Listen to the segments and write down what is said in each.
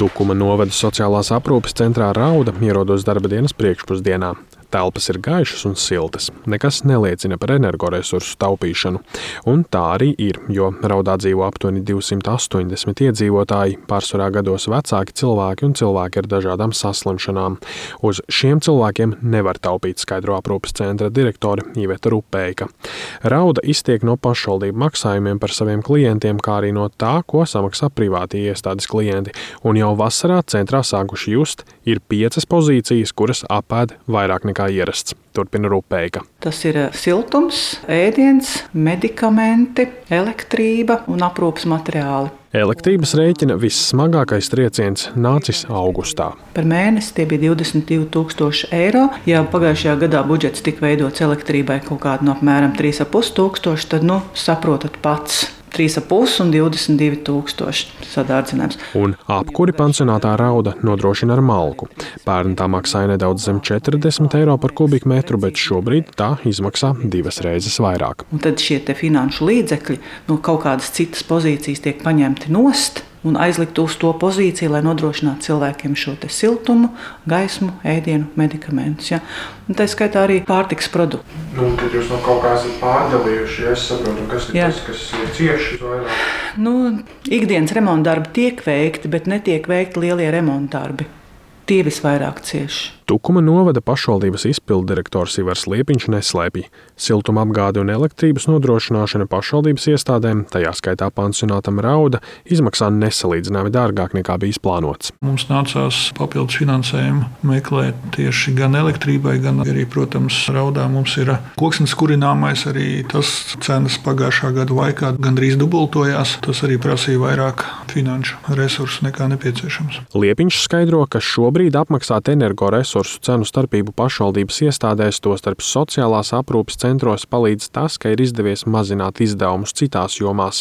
Tukuma novada sociālās aprūpes centrā Rauda ierodos darba dienas priekšpusdienā. Telpas ir gaišas un siltas. Nekas neliecina par energoresursu taupīšanu. Un tā arī ir, jo Raudā dzīvo aptuveni 280 iedzīvotāji, pārsvarā gados vecāki cilvēki un cilvēki ar dažādām saslimšanām. Uz šiem cilvēkiem nevar taupīt, skaidro aprūpes centra direktore Iveta Rupēka. Rauda iztiek no pašvaldību maksājumiem par saviem klientiem, kā arī no tā, ko samaksā privātie iestādes klienti. Un jau vasarā centrā sākuši just, ir piecas pozīcijas, kuras apēd vairāk nekā ierasts. Turpina Rupēka. Tas ir eh, siltums, ēdiens, medikamenti, elektrība un aprūpas materiāli. Elektrības rēķina vissmagākais trieciens nācis augustā. Par mēnesi tie bija 22,000 eiro. Ja pagājušajā gadā budžets tika veidots elektrībai kaut kāda no apmēram 3,5 tūkstoši, tad nu, saprotat pats. 3,5 un 22 tūkstoši sadārdzinājums. Un apkuri pansionātā rauda nodrošina ar malku. Pērn tā maksāja nedaudz zem 40 eiro par kubikmetru, bet šobrīd tā izmaksā divas reizes vairāk. Un tad šie finanšu līdzekļi no kaut kādas citas pozīcijas tiek paņemti nost un aizlikt uz to pozīciju, lai nodrošinātu cilvēkiem šo siltumu, gaismu, ēdienu, medikamentus. Ja? Un tā skaitā arī pārtiks produktu. Nu, tad jūs no kaut kā esat pārdalījuši, ja es saprotu, kas ir Jā. tas, kas ir cieši vairāk. Nu, ikdienas remonta darbi tiek veikti, bet netiek veikti lielie remonta darbi. Tie visvairāk cieši. Tukuma novada pašvaldības izpilddirektors Ivars Liepiņš neslēpj. Siltuma apgāde un elektrības nodrošināšana pašvaldības iestādēm, tajā skaitā pansionātam Rauda, izmaksā nesalīdzināmi dārgāk nekā bijis plānots. Mums nācās papildus finansējumu meklēt tieši gan elektrībai, gan arī, protams, Raudā mums ir koksnes kurināmais. Arī tas cenas pagājušā gada laikā gandrīz dubultojās. Tas arī prasīja vairāk finanšu resursu nekā nepieciešams. Liepiņš skaidro, ka šobrīd apmaksāt energoresursu resursu cenu starpību pašvaldības iestādēs, tostarp sociālās aprūpes centros, palīdz tas, ka ir izdevies mazināt izdevumus citās jomās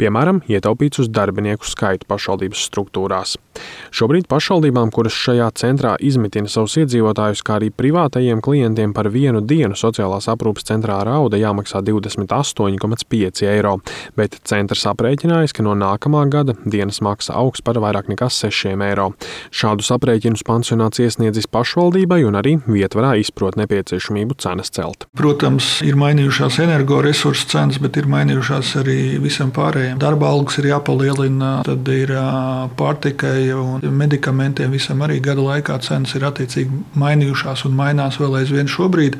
piemēram, ietaupīts uz darbinieku skaitu pašvaldības struktūrās. Šobrīd pašvaldībām, kuras šajā centrā izmitina savus iedzīvotājus, kā arī privātajiem klientiem par vienu dienu sociālās aprūpes centrā rauda jāmaksā 28,5 eiro, bet centrs aprēķinājis, ka no nākamā gada dienas maksa augs par vairāk nekā 6 eiro. Šādus aprēķinus pansionāts iesniedzis pašvaldībai un arī vietvarā izprot nepieciešamību cenas celt. Protams, ir mainījušās energoresursu cenas, bet ir mainījušās arī visam pārējiem pārējiem. Darba algas ir jāpalielina, tad ir pārtikai un medikamentiem visam arī gada laikā cenas ir attiecīgi mainījušās un mainās vēl aizvien šobrīd.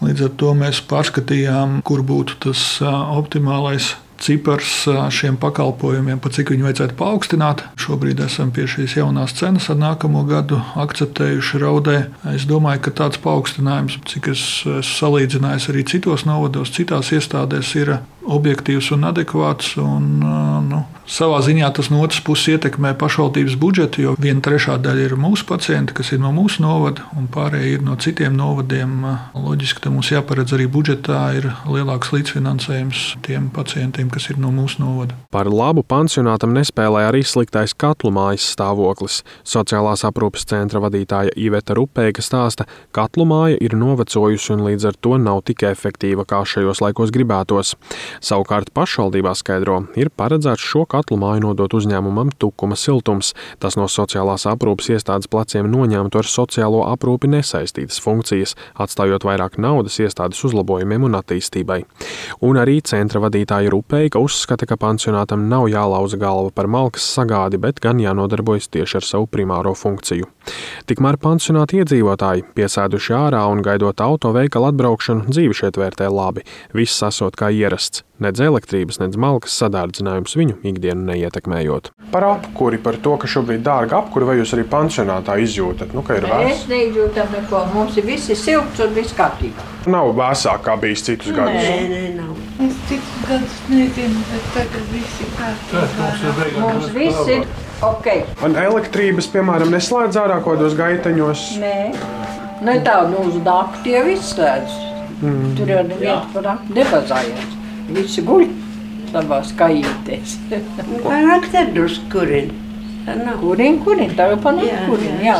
Līdz ar to mēs pārskatījām, kur būtu tas optimālais cipars šiem pakalpojumiem, pa cik viņu vajadzētu paaugstināt. Šobrīd esam pie šīs jaunās cenas ar nākamo gadu akceptējuši raudē. Es domāju, ka tāds paaugstinājums, cik es esmu salīdzinājis arī citos novados, citās iestādēs, ir objektīvs un adekvāts. Un, nu, savā ziņā tas no otras puses ietekmē pašvaldības budžetu, jo viena trešā daļa ir mūsu pacienti, kas ir no mūsu novada, un pārējie ir no citiem novadiem. Loģiski, ka mums jāparedz arī budžetā ir lielāks līdzfinansējums tiem pacientiem, kas ir no mūsu novada. Par labu pansionātam nespēlē arī sliktais katlu mājas stāvoklis. Sociālās aprūpes centra vadītāja Iveta Rupēka stāsta, ka katlu māja ir novecojusi un līdz ar to nav tik efektīva, kā šajos laikos gribētos. Savukārt pašvaldībā skaidro, ir paredzēts šo katlu māju nodot uzņēmumam Tukuma siltums. Tas no sociālās aprūpes iestādes pleciem noņemtu ar sociālo aprūpi nesaistītas funkcijas, atstājot vairāk naudas iestādes uzlabojumiem un attīstībai. Un arī centra vadītāja Rupeika uzskata, ka pansionātam nav jālauza galva par malkas sagādi, bet gan jānodarbojas tieši ar savu primāro funkciju. Tikmēr pansionāta iedzīvotāji, piesēduši ārā un gaidot auto veikalu atbraukšanu, dzīvi šeit vērtē labi, viss esot kā ierasts nedz elektrības, nedz malkas sadārdzinājums viņu ikdienu neietekmējot. Par apkuri, par to, ka šobrīd dārga apkuri, vai jūs arī pansionātā izjūtat, nu, ka ir vēs? Mēs neizjūtam neko, mums ir visi silts un viss kārtībā. Nav vēsāk kā bijis citus gadus. Nē, nē, nav. Es citus gadus nezinu, bet tagad viss ir kārtībā. Mums viss ir ok. Un elektrības, piemēram, neslēdz ārā kaut kādos gaiteņos? Nē. Ne tā, nu uz dāku tie viss slēdz. Mm. Tur jau neviens par dāku nebazājās. Visi guļ savā kājītēs. Pārāk tad drusku kurin. Kurin, kurin, tā jau panāk kurin, jā.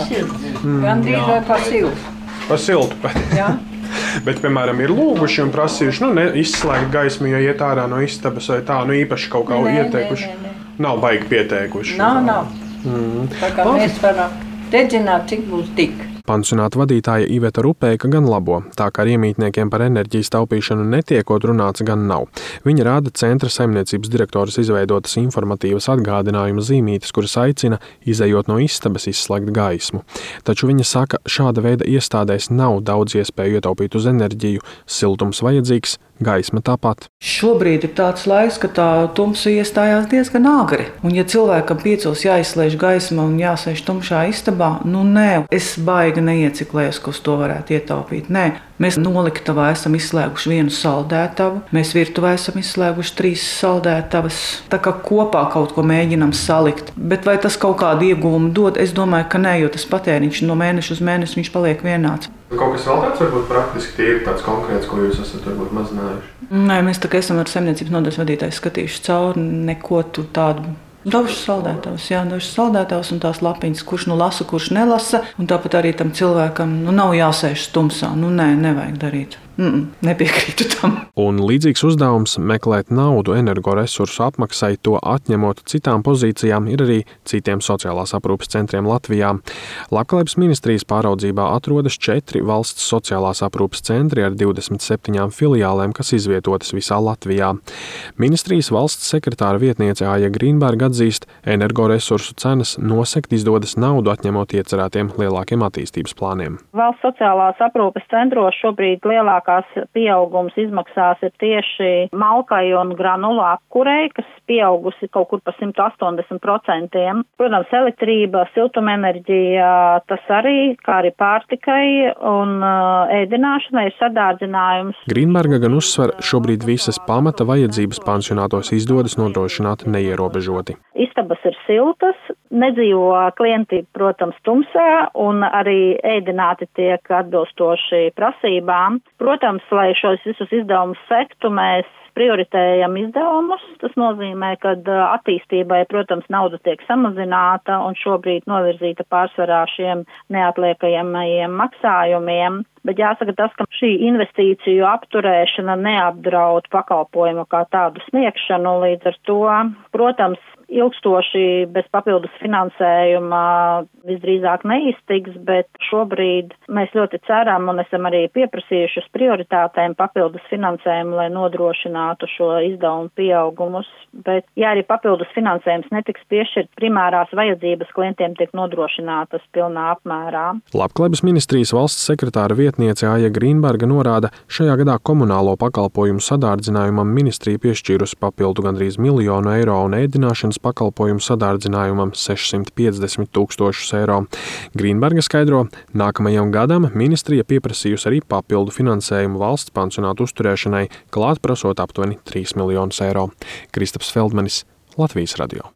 Mm, Gandrīz vai pa siltu. Pa siltu jā. Bet, piemēram, ir lūguši un prasījuši nu, izslēgt gaismu, ja iet ārā no istabas vai tā, nu īpaši kaut kā Nē, nē, ieteikuši. nē, nē. Nav baigi pieteikuši. Nav, nav. Mm. Tā kā mēs varam dedzināt, cik būs tik. Pansionāta vadītāja Iveta Rupēka gan labo, tā kā ar iemītniekiem par enerģijas taupīšanu netiekot runāts gan nav. Viņa rāda centra saimniecības direktoras izveidotas informatīvas atgādinājuma zīmītes, kuras aicina, izējot no istabas, izslēgt gaismu. Taču viņa saka, šāda veida iestādēs nav daudz iespēju ietaupīt uz enerģiju, siltums vajadzīgs, gaisma tāpat. Šobrīd ir tāds laiks, ka tā tumsa iestājās diezgan agri. Un, ja cilvēkam piecos jāizslēdz gaisma un jāsēž tumšā istabā, nu nē, es baigi neieciklējos, ka uz to varētu ietaupīt. Nē, mēs noliktavā esam izslēguši vienu saldētavu, mēs virtuvē esam izslēguši trīs saldētavas. Tā kā kopā kaut ko mēģinam salikt. Bet vai tas kaut kādu ieguvumu dod? Es domāju, ka nē, jo tas patēriņš no mēneša uz mēnesi viņš paliek vienāds. Kaut kas vēl tāds varbūt praktiski tīri tāds konkrēts, ko jūs esat varbūt mazinājuši. Nē, mēs tā kā esam ar saimniecības nodaļas vadītāju skatījuši cauri neko tādu. Dažs saldētājs, jā, dažs saldētājs un tās lapiņas, kurš nu lasa, kurš nelasa. Un tāpat arī tam cilvēkam nu, nav jāsēž stumsā. Nu, nē, nevajag darīt. Mm -mm, nepiekrītu tam. Un līdzīgs uzdevums meklēt naudu energoresursu apmaksai, to atņemot citām pozīcijām, ir arī citiem sociālās aprūpes centriem Latvijā. Labklājības ministrijas pāraudzībā atrodas četri valsts sociālās aprūpes centri ar 27 filiālēm, kas izvietotas visā Latvijā. Ministrijas valsts sekretāra vietniece Aija Grīnberga atzīst, energoresursu cenas nosekt izdodas naudu atņemot iecerētiem lielākiem attīstības plāniem. Valsts sociālās aprūpes centros šobrīd lielākās pieaugums izmaksās ir tieši malkai un granulu apkurei, kas pieaugusi kaut kur pa 180%. Protams, elektrība, siltumenerģija, tas arī, kā arī pārtikai un uh, ēdināšanai ir sadārdzinājums. Grīnberga gan uzsver, šobrīd visas pamata vajadzības pansionātos izdodas nodrošināt neierobežoti. Istabas ir siltas, nedzīvo klienti, protams, tumsā un arī ēdināti tiek atbilstoši prasībām. Protams, lai šos visus izdevumus sektu, mēs prioritējam izdevumus. Tas nozīmē, ka attīstībai, protams, nauda tiek samazināta un šobrīd novirzīta pārsvarā šiem neatliekajiem maksājumiem. Bet jāsaka tas, ka šī investīciju apturēšana neapdraud pakalpojumu kā tādu sniegšanu. Līdz ar to, protams, ilgstoši bez papildus finansējuma visdrīzāk neiztiks, bet šobrīd mēs ļoti ceram un esam arī pieprasījuši uz prioritātēm papildus finansējumu, lai nodrošinātu šo izdevumu pieaugumus. Bet, ja arī papildus finansējums netiks piešķirt, primārās vajadzības klientiem tiek nodrošinātas pilnā apmērā. Labklājības ministrijas valsts sekretāra vietniece Aija Grīnberga norāda, šajā gadā komunālo pakalpojumu sadārdzinājumam ministrija piešķīrusi papildu gandrīz miljonu eiro un ēdināšanas pakalpojumu sadārdzinājumam 650 tūkstošus eiro. Grīnberga skaidro, nākamajam gadam ministrija pieprasījusi arī papildu finansējumu valsts pansionātu uzturēšanai, klāt prasot aptuveni 3 miljonus eiro. Kristaps Feldmanis, Latvijas radio.